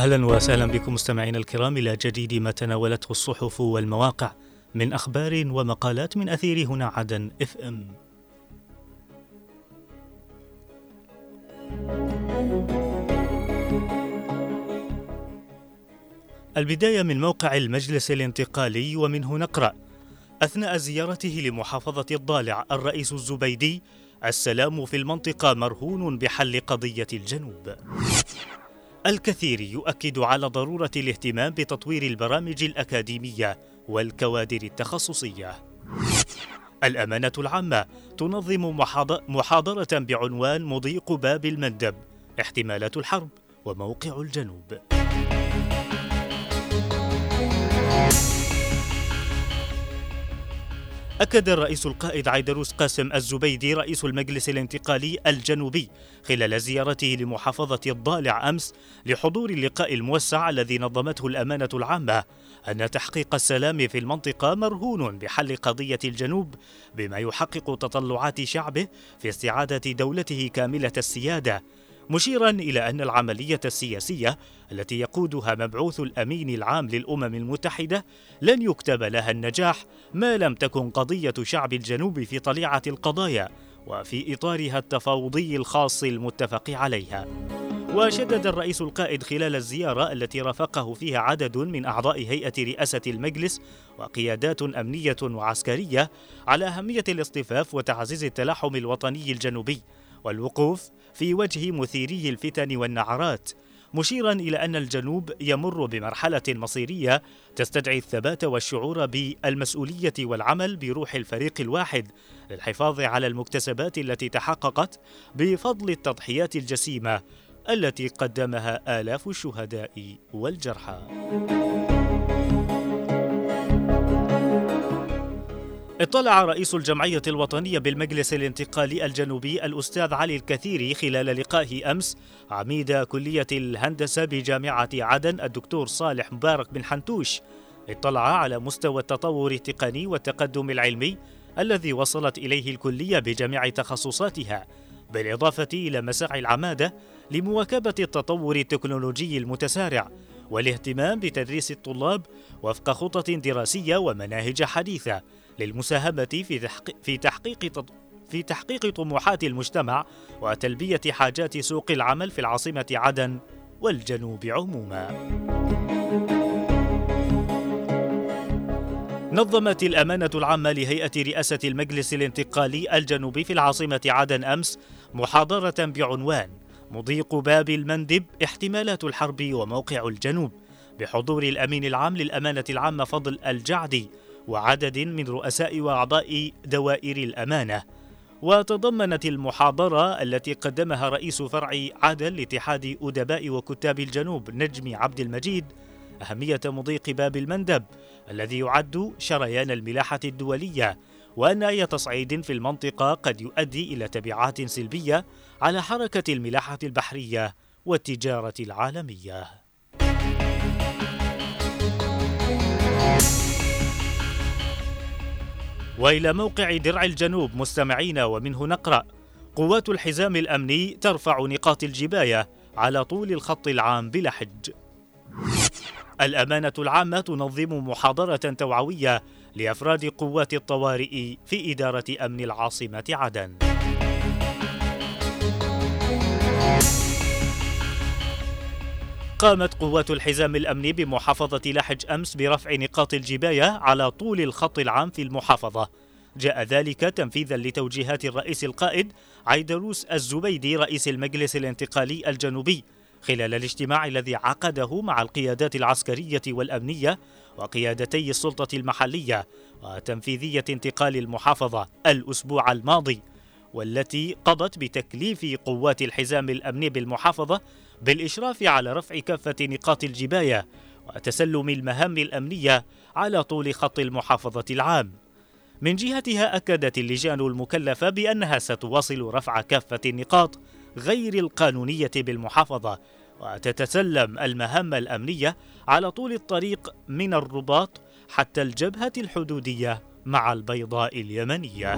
أهلا وسهلا بكم مستمعينا الكرام إلى جديد ما تناولته الصحف والمواقع من أخبار ومقالات من أثير هنا عدن إف إم. البداية من موقع المجلس الانتقالي ومنه نقرأ أثناء زيارته لمحافظة الضالع الرئيس الزبيدي السلام في المنطقة مرهون بحل قضية الجنوب. الكثير يؤكد على ضرورة الاهتمام بتطوير البرامج الأكاديمية والكوادر التخصصية. الأمانة العامة تنظم محاضرة بعنوان مضيق باب المندب احتمالات الحرب وموقع الجنوب. أكد الرئيس القائد عيدروس قاسم الزبيدي رئيس المجلس الانتقالي الجنوبي خلال زيارته لمحافظة الضالع أمس لحضور اللقاء الموسع الذي نظمته الأمانة العامة أن تحقيق السلام في المنطقة مرهون بحل قضية الجنوب بما يحقق تطلعات شعبه في استعادة دولته كاملة السيادة مشيرا إلى أن العملية السياسية التي يقودها مبعوث الأمين العام للأمم المتحدة لن يكتب لها النجاح ما لم تكن قضية شعب الجنوب في طليعة القضايا وفي إطارها التفاوضي الخاص المتفق عليها. وشدد الرئيس القائد خلال الزيارة التي رافقه فيها عدد من أعضاء هيئة رئاسة المجلس وقيادات أمنية وعسكرية على أهمية الاصطفاف وتعزيز التلاحم الوطني الجنوبي. والوقوف في وجه مثيري الفتن والنعرات مشيرا إلى أن الجنوب يمر بمرحلة مصيرية تستدعي الثبات والشعور بالمسؤولية والعمل بروح الفريق الواحد للحفاظ على المكتسبات التي تحققت بفضل التضحيات الجسيمة التي قدمها آلاف الشهداء والجرحى. اطلع رئيس الجمعية الوطنية بالمجلس الانتقالي الجنوبي الأستاذ علي الكثيري خلال لقائه أمس. عميد كلية الهندسة بجامعة عدن الدكتور صالح مبارك بن حنتوش. اطلع على مستوى التطور التقني والتقدم العلمي الذي وصلت إليه الكلية بجميع تخصصاتها بالإضافة إلى مساعي العمادة لمواكبة التطور التكنولوجي المتسارع والاهتمام بتدريس الطلاب وفق خطط دراسية ومناهج حديثة. للمساهمة في تحقيق في تحقيق في تحقيق طموحات المجتمع وتلبية حاجات سوق العمل في العاصمة عدن والجنوب عموما. نظمت الأمانة العامة لهيئة رئاسة المجلس الانتقالي الجنوبي في العاصمة عدن أمس محاضرة بعنوان مضيق باب المندب احتمالات الحرب وموقع الجنوب بحضور الأمين العام للأمانة العامة فضل الجعدي وعدد من رؤساء وأعضاء دوائر الأمانة. وتضمنت المحاضرة التي قدمها رئيس فرع عدن لاتحاد أدباء وكتاب الجنوب نجمي عبد المجيد أهمية مضيق باب المندب الذي يعد شريان الملاحة الدولية وأن أي تصعيد في المنطقة قد يؤدي إلى تبعات سلبية على حركة الملاحة البحرية والتجارة العالمية. وإلى موقع درع الجنوب مستمعين ومنه نقرأ. قوات الحزام الأمني ترفع نقاط الجباية على طول الخط العام بلحج الأمانة العامة تنظم محاضرة توعوية لأفراد قوات الطوارئ في إدارة أمن العاصمة عدن. قامت قوات الحزام الامني بمحافظة لحج أمس برفع نقاط الجباية على طول الخط العام في المحافظة. جاء ذلك تنفيذا لتوجيهات الرئيس القائد عيدروس الزبيدي رئيس المجلس الانتقالي الجنوبي خلال الاجتماع الذي عقده مع القيادات العسكرية والأمنية وقيادتي السلطة المحلية وتنفيذية انتقال المحافظة الأسبوع الماضي والتي قضت بتكليف قوات الحزام الامني بالمحافظة بالإشراف على رفع كافة نقاط الجباية وتسلم المهام الأمنية على طول خط المحافظة العام. من جهتها أكدت اللجان المكلفة بأنها ستواصل رفع كافة النقاط غير القانونية بالمحافظة وتتسلم المهام الأمنية على طول الطريق من الرباط حتى الجبهة الحدودية مع البيضاء اليمنية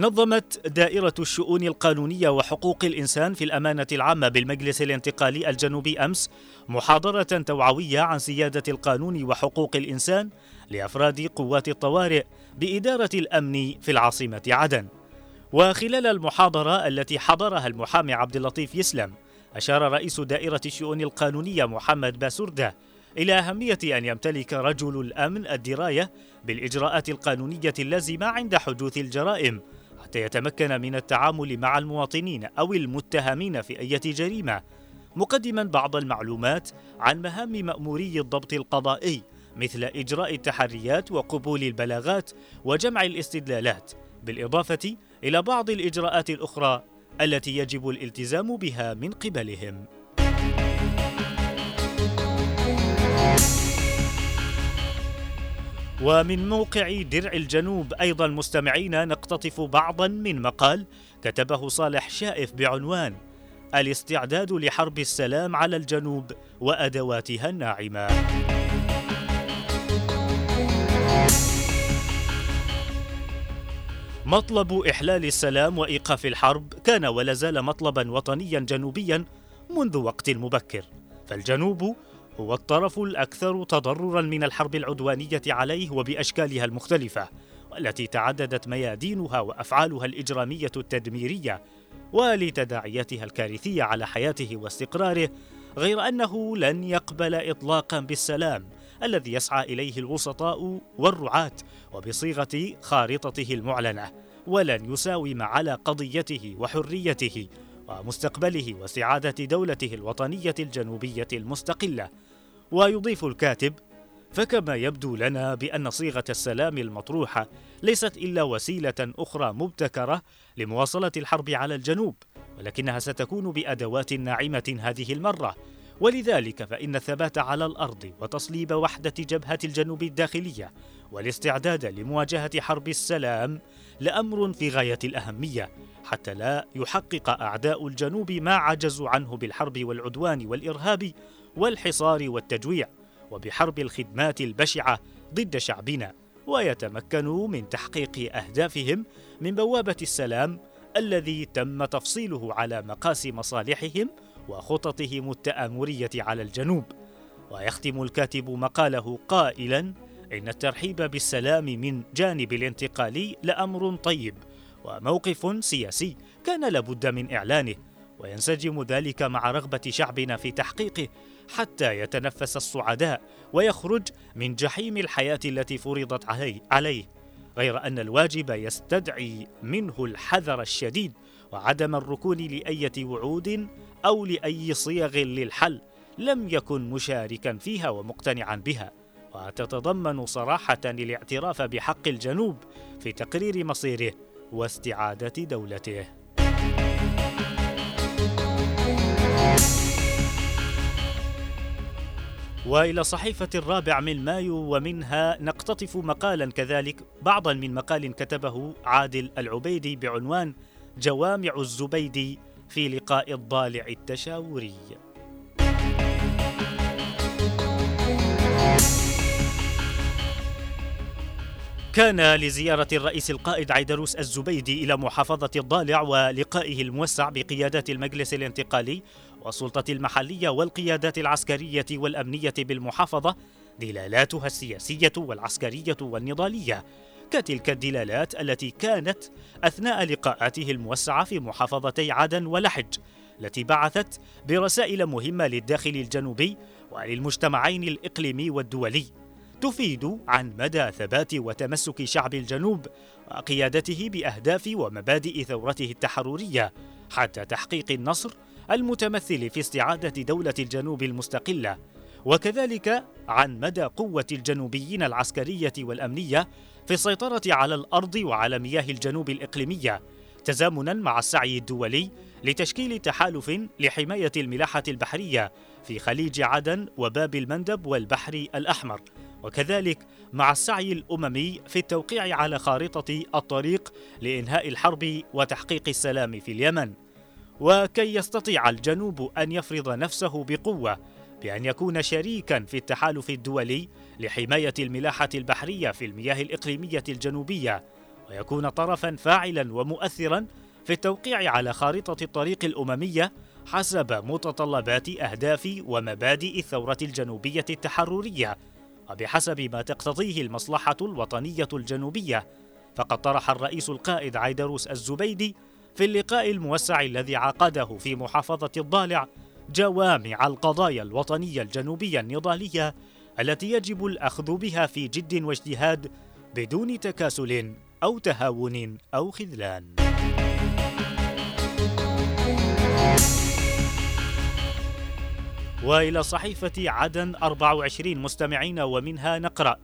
نظمت دائرة الشؤون القانونية وحقوق الإنسان في الأمانة العامة بالمجلس الانتقالي الجنوبي أمس محاضرة توعوية عن سيادة القانون وحقوق الإنسان لأفراد قوات الطوارئ بإدارة الأمن في العاصمة عدن. وخلال المحاضرة التي حضرها المحامي عبد اللطيف يسلم، أشار رئيس دائرة الشؤون القانونية محمد باسوردة إلى أهمية أن يمتلك رجل الأمن الدراية بالإجراءات القانونية اللازمة عند حدوث الجرائم حتى يتمكن من التعامل مع المواطنين أو المتهمين في أي جريمة. مقدما بعض المعلومات عن مهام مأموري الضبط القضائي مثل إجراء التحريات وقبول البلاغات وجمع الاستدلالات بالإضافة إلى بعض الإجراءات الأخرى التي يجب الالتزام بها من قبلهم. ومن موقع درع الجنوب أيضا مستمعينا نقتطف بعضا من مقال كتبه صالح شائف بعنوان الاستعداد لحرب السلام على الجنوب وأدواتها الناعمة مطلب إحلال السلام وإيقاف الحرب كان ولا زال مطلبا وطنيا جنوبيا منذ وقت مبكر فالجنوب هو الطرف الأكثر تضررا من الحرب العدوانية عليه وبأشكالها المختلفة والتي تعددت ميادينها وأفعالها الإجرامية التدميرية ولتداعياتها الكارثية على حياته واستقراره غير أنه لن يقبل إطلاقا بالسلام الذي يسعى إليه الوسطاء والرعاة وبصيغة خارطته المعلنة ولن يساوم على قضيته وحريته ومستقبله وسعادة دولته الوطنية الجنوبية المستقلة. ويضيف الكاتب فكما يبدو لنا بأن صيغة السلام المطروحة ليست إلا وسيلة أخرى مبتكرة لمواصلة الحرب على الجنوب ولكنها ستكون بأدوات ناعمة هذه المرة. ولذلك فإن الثبات على الأرض وتصليب وحدة جبهة الجنوب الداخلية والاستعداد لمواجهة حرب السلام لأمر في غاية الأهمية حتى لا يحقق أعداء الجنوب ما عجزوا عنه بالحرب والعدوان والإرهاب والحصار والتجويع وبحرب الخدمات البشعة ضد شعبنا ويتمكنوا من تحقيق أهدافهم من بوابة السلام الذي تم تفصيله على مقاس مصالحهم وخططهم التآمرية على الجنوب. ويختم الكاتب مقاله قائلا إن الترحيب بالسلام من جانب الانتقالي لأمر طيب وموقف سياسي كان لابد من إعلانه وينسجم ذلك مع رغبة شعبنا في تحقيقه حتى يتنفس الصعداء ويخرج من جحيم الحياة التي فرضت عليه غير أن الواجب يستدعي منه الحذر الشديد وعدم الركون لأية وعود أو لأي صيغ للحل لم يكن مشاركا فيها ومقتنعا بها. وتتضمن صراحة الاعتراف بحق الجنوب في تقرير مصيره واستعادة دولته. وإلى صحيفة الرابع من مايو ومنها نقتطف مقالا كذلك بعضا من مقال كتبه عادل العبيدي بعنوان جوامع الزبيدي في لقاء الضالع التشاوري. كان لزيارة الرئيس القائد عيدروس الزبيدي إلى محافظة الضالع ولقائه الموسع بقيادات المجلس الانتقالي والسلطة المحلية والقيادات العسكرية والأمنية بالمحافظة دلالاتها السياسية والعسكرية والنضالية. كتلك الدلالات التي كانت أثناء لقاءاته الموسعة في محافظتي عدن ولحج التي بعثت برسائل مهمة للداخل الجنوبي وللمجتمعين الإقليمي والدولي. تفيد عن مدى ثبات وتمسك شعب الجنوب وقيادته بأهداف ومبادئ ثورته التحررية حتى تحقيق النصر المتمثل في استعادة دولة الجنوب المستقلة وكذلك عن مدى قوة الجنوبيين العسكرية والأمنية في السيطرة على الأرض وعلى مياه الجنوب الإقليمية تزامنا مع السعي الدولي لتشكيل تحالف لحماية الملاحة البحرية في خليج عدن وباب المندب والبحر الأحمر وكذلك مع السعي الأممي في التوقيع على خارطة الطريق لإنهاء الحرب وتحقيق السلام في اليمن. وكي يستطيع الجنوب أن يفرض نفسه بقوة بأن يكون شريكا في التحالف الدولي لحماية الملاحة البحرية في المياه الإقليمية الجنوبية ويكون طرفا فاعلا ومؤثرا في التوقيع على خارطة الطريق الأممية حسب متطلبات أهداف ومبادئ الثورة الجنوبية التحررية. وبحسب ما تقتضيه المصلحة الوطنية الجنوبية فقد طرح الرئيس القائد عيدروس الزبيدي في اللقاء الموسع الذي عقده في محافظة الضالع جوامع القضايا الوطنية الجنوبية النضالية التي يجب الأخذ بها في جد واجتهاد بدون تكاسل أو تهاون أو خذلان. وإلى صحيفة عدن 24 مستمعين ومنها نقرأ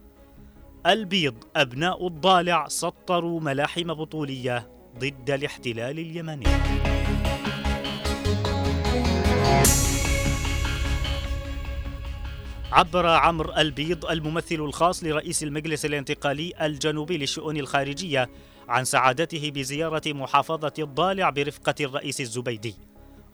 البيض أبناء الضالع سطروا ملاحم بطولية ضد الاحتلال اليمني. عبر عمرو البيض الممثل الخاص لرئيس المجلس الانتقالي الجنوبي للشؤون الخارجية عن سعادته بزيارة محافظة الضالع برفقة الرئيس الزبيدي.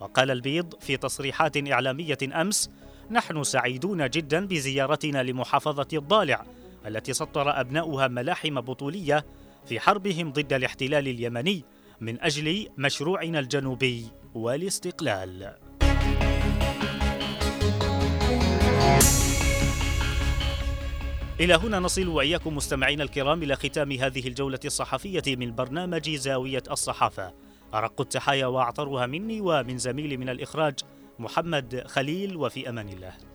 وقال البيض في تصريحات إعلامية أمس نحن سعيدون جدا بزيارتنا لمحافظة الضالع التي سطر أبناؤها ملاحم بطولية في حربهم ضد الاحتلال اليمني من أجل مشروعنا الجنوبي والاستقلال. إلى هنا نصل وإياكم مستمعينا الكرام إلى ختام هذه الجولة الصحفية من برنامج زاوية الصحافة. أرق التحايا وأعطرها مني ومن زميلي من الإخراج محمد خليل وفي أمان الله